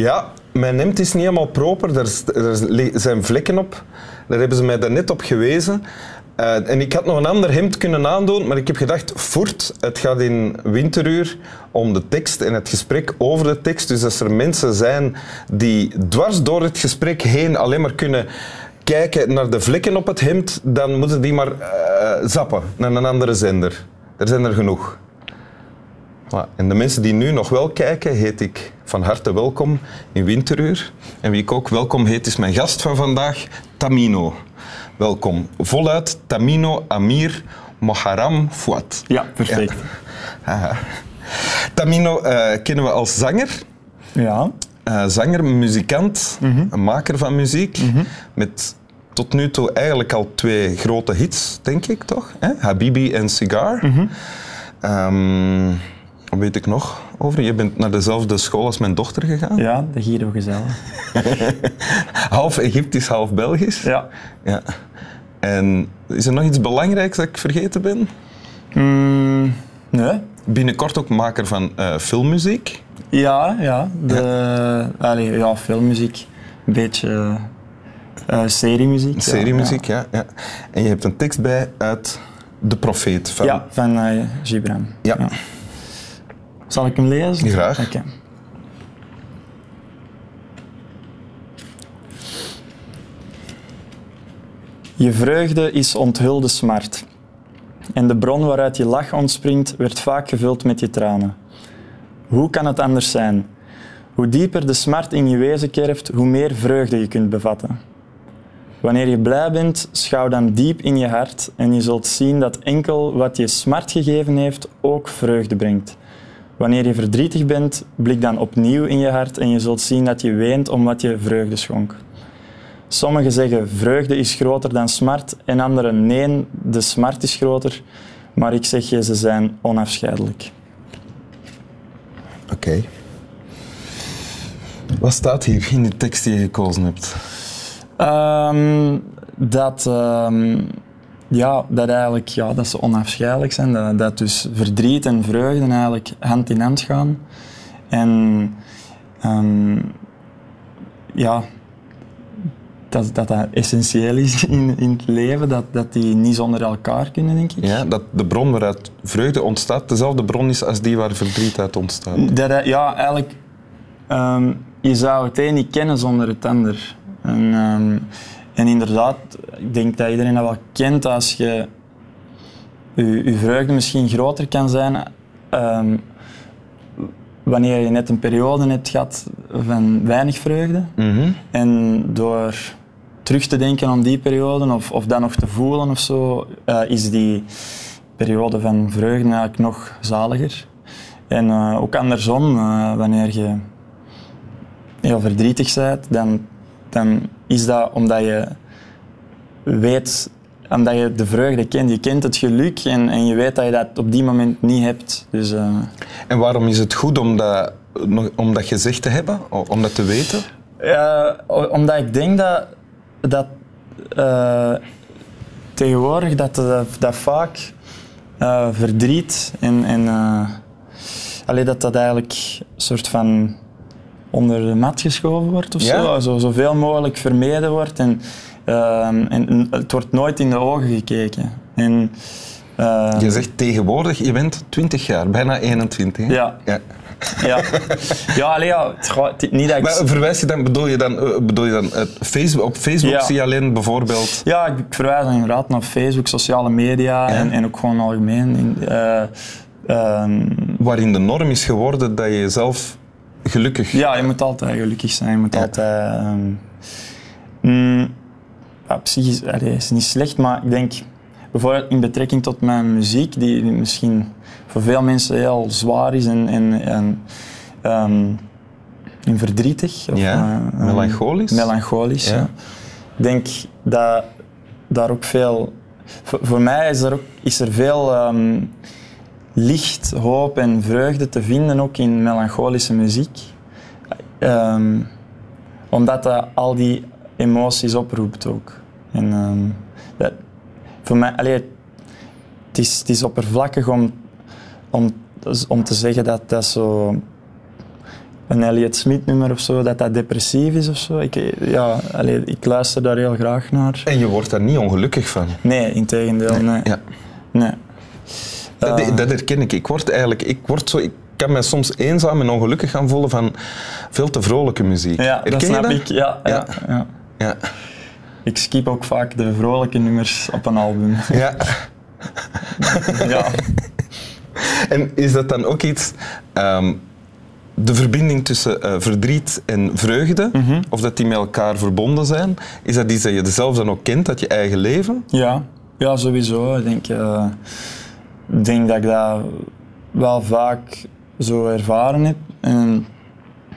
Ja, mijn hemd is niet helemaal proper. Er, zijn vlekken op. Daar hebben ze mij daarnet op gewezen. Eh, en ik had nog een ander hemd kunnen aandoen, maar ik heb gedacht, voert, het gaat in winteruur om de tekst en het gesprek over de tekst. Dus als er mensen zijn die dwars door het gesprek heen alleen maar kunnen kijken naar de vlekken op het hemd, dan moeten die maar eh, zappen naar een andere zender. Er zijn er genoeg. En de mensen die nu nog wel kijken, heet ik van harte welkom in Winteruur. En wie ik ook welkom heet, is mijn gast van vandaag, Tamino. Welkom. Voluit Tamino Amir Moharam Fouad. Ja, perfect. Tamino eh, kennen we als zanger. Ja. Eh, zanger, muzikant, een maker van muziek. Met tot nu toe eigenlijk al twee grote hits, denk ik toch? Hè? Habibi en Cigar. Ehm, wat weet ik nog over? Je bent naar dezelfde school als mijn dochter gegaan. Ja, de Giro gezellig. Half Egyptisch, half Belgisch. Ja. Ja. En is er nog iets belangrijks dat ik vergeten ben? Mm, nee. Binnenkort ook maker van eh, filmmuziek. Ja, ja. De, Allee, ja, filmmuziek. Een beetje eh, seriemuziek. ja, Seriemuziek, ja. Ja, En je hebt een tekst bij uit De Profeet. Van, Ja, ja van eh, Gibran. Ja. Zal ik hem lezen? Graag. Oké. Je vreugde is onthulde smart. En de bron waaruit je lach ontspringt, werd vaak gevuld met je tranen. Hoe kan het anders zijn? Hoe dieper de smart in je wezen kerft, hoe meer vreugde je kunt bevatten. Wanneer je blij bent, schouw dan diep in je hart en je zult zien dat enkel wat je smart gegeven heeft ook vreugde brengt. Wanneer je verdrietig bent, blik dan opnieuw in je hart en je zult zien dat je weent om wat je vreugde schonk. Sommigen zeggen vreugde is groter dan smart en anderen nee, de smart is groter. Maar ik zeg je, ze zijn onafscheidelijk. Oké. Wat staat hier in de tekst die je gekozen hebt? Ehm, dat, ehm, ja, dat, eigenlijk, ja, dat ze onafscheidelijk zijn. Dat, dat dus verdriet en vreugde eigenlijk hand in hand gaan. En ehm, ja, dat, dat dat essentieel is in, in het leven, dat, dat die niet zonder elkaar kunnen, denk ik. Ja, dat de bron waaruit vreugde ontstaat dezelfde bron is als die waar verdriet uit ontstaat. Dat, dat- ja, eigenlijk, ehm, je zou het een niet kennen zonder het ander. En, ehm, en inderdaad, ik denk dat iedereen dat wel kent als je je, vreugde misschien groter kan zijn ehm, wanneer je net een periode hebt gehad van weinig vreugde. Mhm. En door terug te denken aan die periode of, of dat nog te voelen of zo, eh, is die periode van vreugde eigenlijk nog zaliger. En eh, ook andersom, eh, wanneer je heel verdrietig bent, dan, dan is dat omdat je weet, omdat je de vreugde kent. Je kent het geluk en, en je weet dat je dat op die moment niet hebt. Dus, eh, En waarom is het goed om dat, om dat gezegd te hebben, om dat te weten? Ja, o- omdat ik denk dat, dat eh, tegenwoordig dat, dat, dat vaak eh, verdriet en, en allee, dat dat eigenlijk een soort van onder de mat geschoven wordt of Ja? zo. zo. Zoveel mogelijk vermeden wordt en, ehm, en het wordt nooit in de ogen gekeken. En, ehm, Je zegt tegenwoordig, je bent 20 jaar, bijna 21. hè? Ja. ja. ja, ja, het niet dat ik... Maar verwijs je dan, bedoel je dan, eh, bedoel je dan het Facebook, op Facebook Ja. zie je alleen bijvoorbeeld... Ja, ik verwijs dan inderdaad naar Facebook, sociale media en, en ook gewoon algemeen. In, eh, ehm, waarin de norm is geworden dat je jezelf gelukkig... ja, je moet altijd gelukkig zijn. Je moet Ja. altijd... ehm, mm, ja, psychisch allee, is niet slecht, maar ik denk bijvoorbeeld in betrekking tot mijn muziek, die, die misschien voor veel mensen heel zwaar is en, en, en, ehm, en verdrietig. Of, Ja, eh, melancholisch. Melancholisch, Ja. ja. Ik denk dat daar ook veel... Voor, voor mij is er, ook, is er veel ehm, licht, hoop en vreugde te vinden, ook in melancholische muziek. Ehm, omdat dat al die emoties oproept ook. En, ehm, dat, voor mij, allee, het, is, het is oppervlakkig om, om, om te zeggen dat dat zo een Elliot Smith nummer of zo, dat dat depressief is of zo. Ik, ja, allee, ik luister daar heel graag naar. En je wordt daar niet ongelukkig van. Nee, in tegendeel, nee. Ja. nee. Dat, Eh. dat herken ik. Ik word eigenlijk, ik word zo, ik kan me soms eenzaam en ongelukkig gaan voelen van veel te vrolijke muziek. Ja, Herken dat snap ik. Ja, ja. Ja. Ik skip ook vaak de vrolijke nummers op een album. ja. ja. En is dat dan ook iets, ehm, de verbinding tussen eh, verdriet en vreugde, Mhm. of dat die met elkaar verbonden zijn, is dat iets dat je zelf dan ook kent uit je eigen leven? Ja, ja sowieso. Ik denk, eh, denk dat ik dat wel vaak zo ervaren heb. En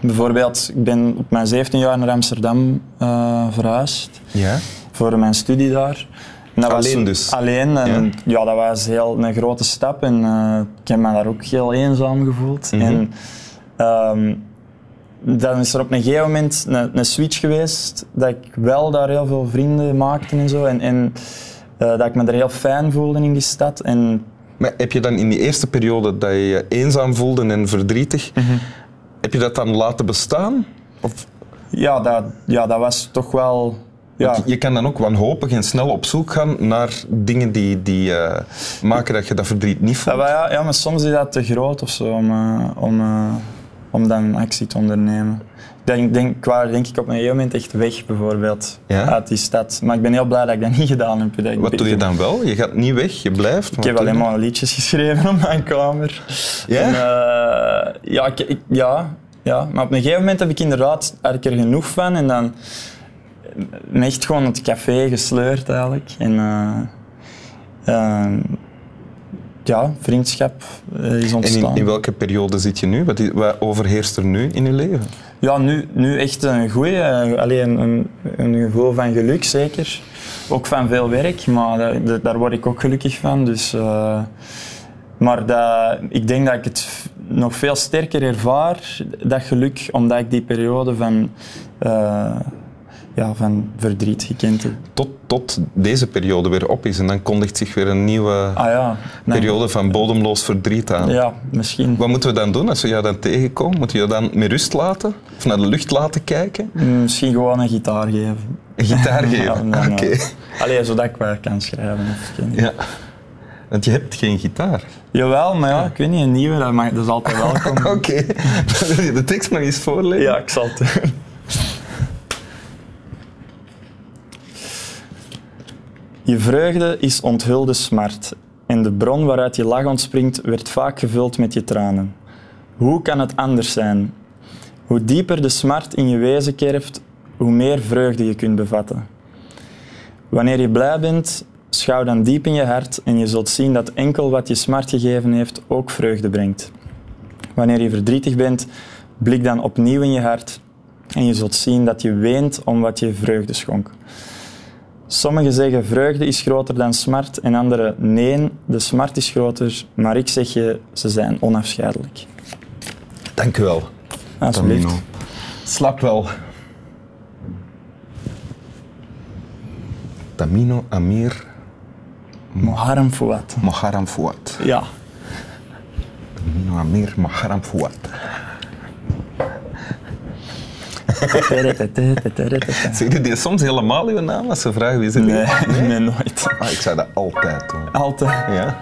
bijvoorbeeld, ik ben op mijn 17 jaar naar Amsterdam eh, verhuisd Ja. voor mijn studie daar. En dat Alleen was dus? Alleen. En Ja. ja. dat was heel een grote stap. En eh, ik heb me daar ook heel eenzaam gevoeld. Mhm. En ehm, dan is er op een gegeven moment een, een switch geweest dat ik wel daar heel veel vrienden maakte en zo. En, en eh, dat ik me er heel fijn voelde in die stad. En Maar heb je dan in die eerste periode dat je je eenzaam voelde en verdrietig, Mhm. heb je dat dan laten bestaan? Of, ja, dat, ja, dat was toch wel... Ja, Je kan dan ook wanhopig en snel op zoek gaan naar dingen die, die eh, maken dat je dat verdriet niet Ja, voelt. maar ja, ja, maar soms is dat te groot of zo om, eh, om, eh, om dan actie te ondernemen. Ik denk, denk, ik was denk ik op een gegeven moment echt weg, bijvoorbeeld, Ja? uit die stad. Maar ik ben heel blij dat ik dat niet gedaan heb. Dat Wat doe je dan wel? Je gaat niet weg, je blijft. Ik heb alleen maar liedjes geschreven op mijn kamer. Ja? En, eh, ja, ik, ik- ja, ja, maar op een gegeven moment heb ik inderdaad er genoeg van en dan me echt gewoon het café gesleurd eigenlijk. En, eh, eh, ja, vriendschap eh, is En ontstaan. in, in welke periode zit je nu? Wat, wat overheerst er nu in je leven? Ja, nu, nu echt een goeie. eh, Alleen een, een gevoel van geluk, zeker. Ook van veel werk, maar da- da- daar word ik ook gelukkig van. Dus, eh, maar dat, ik denk dat ik het nog veel sterker ervaar, dat geluk, omdat ik die periode van, ja, van verdriet gekend. Tot, tot deze periode weer op is en dan kondigt zich weer een nieuwe Ah ja, nee. periode van bodemloos verdriet aan. Ja, misschien. Wat moeten we dan doen als we jou dan tegenkomen? Moeten we jou dan met rust laten? Of naar de lucht laten kijken? Misschien gewoon een gitaar geven. Een gitaar Ja, geven? dan, Oké. Allee, zodat ik wel kan schrijven. Of, ik. Ja. Want je hebt geen gitaar. Jawel, maar ja, ik weet niet, een nieuwe, dat, mag, dat is altijd welkom. Oké. De tekst nog eens voorlezen? Ja, ik zal het Je vreugde is onthulde smart en de bron waaruit je lach ontspringt werd vaak gevuld met je tranen. Hoe kan het anders zijn? Hoe dieper de smart in je wezen kerft, hoe meer vreugde je kunt bevatten. Wanneer je blij bent, schouw dan diep in je hart en je zult zien dat enkel wat je smart gegeven heeft ook vreugde brengt. Wanneer je verdrietig bent, blik dan opnieuw in je hart en je zult zien dat je weent om wat je vreugde schonk. Sommigen zeggen vreugde is groter dan smart en anderen nee, de smart is groter, maar ik zeg je, ze zijn onafscheidelijk. Dank u wel. Alsjeblieft. Slap wel. Tamino Amir Moharam Fouad. Moharam Fouad. Ja. Tamino Amir Moharam Fouad. Zeg je die soms helemaal uw naam als ze vragen wie ze Nee, nee, nooit. Ah, ik zou dat altijd doen. Altijd. Ja?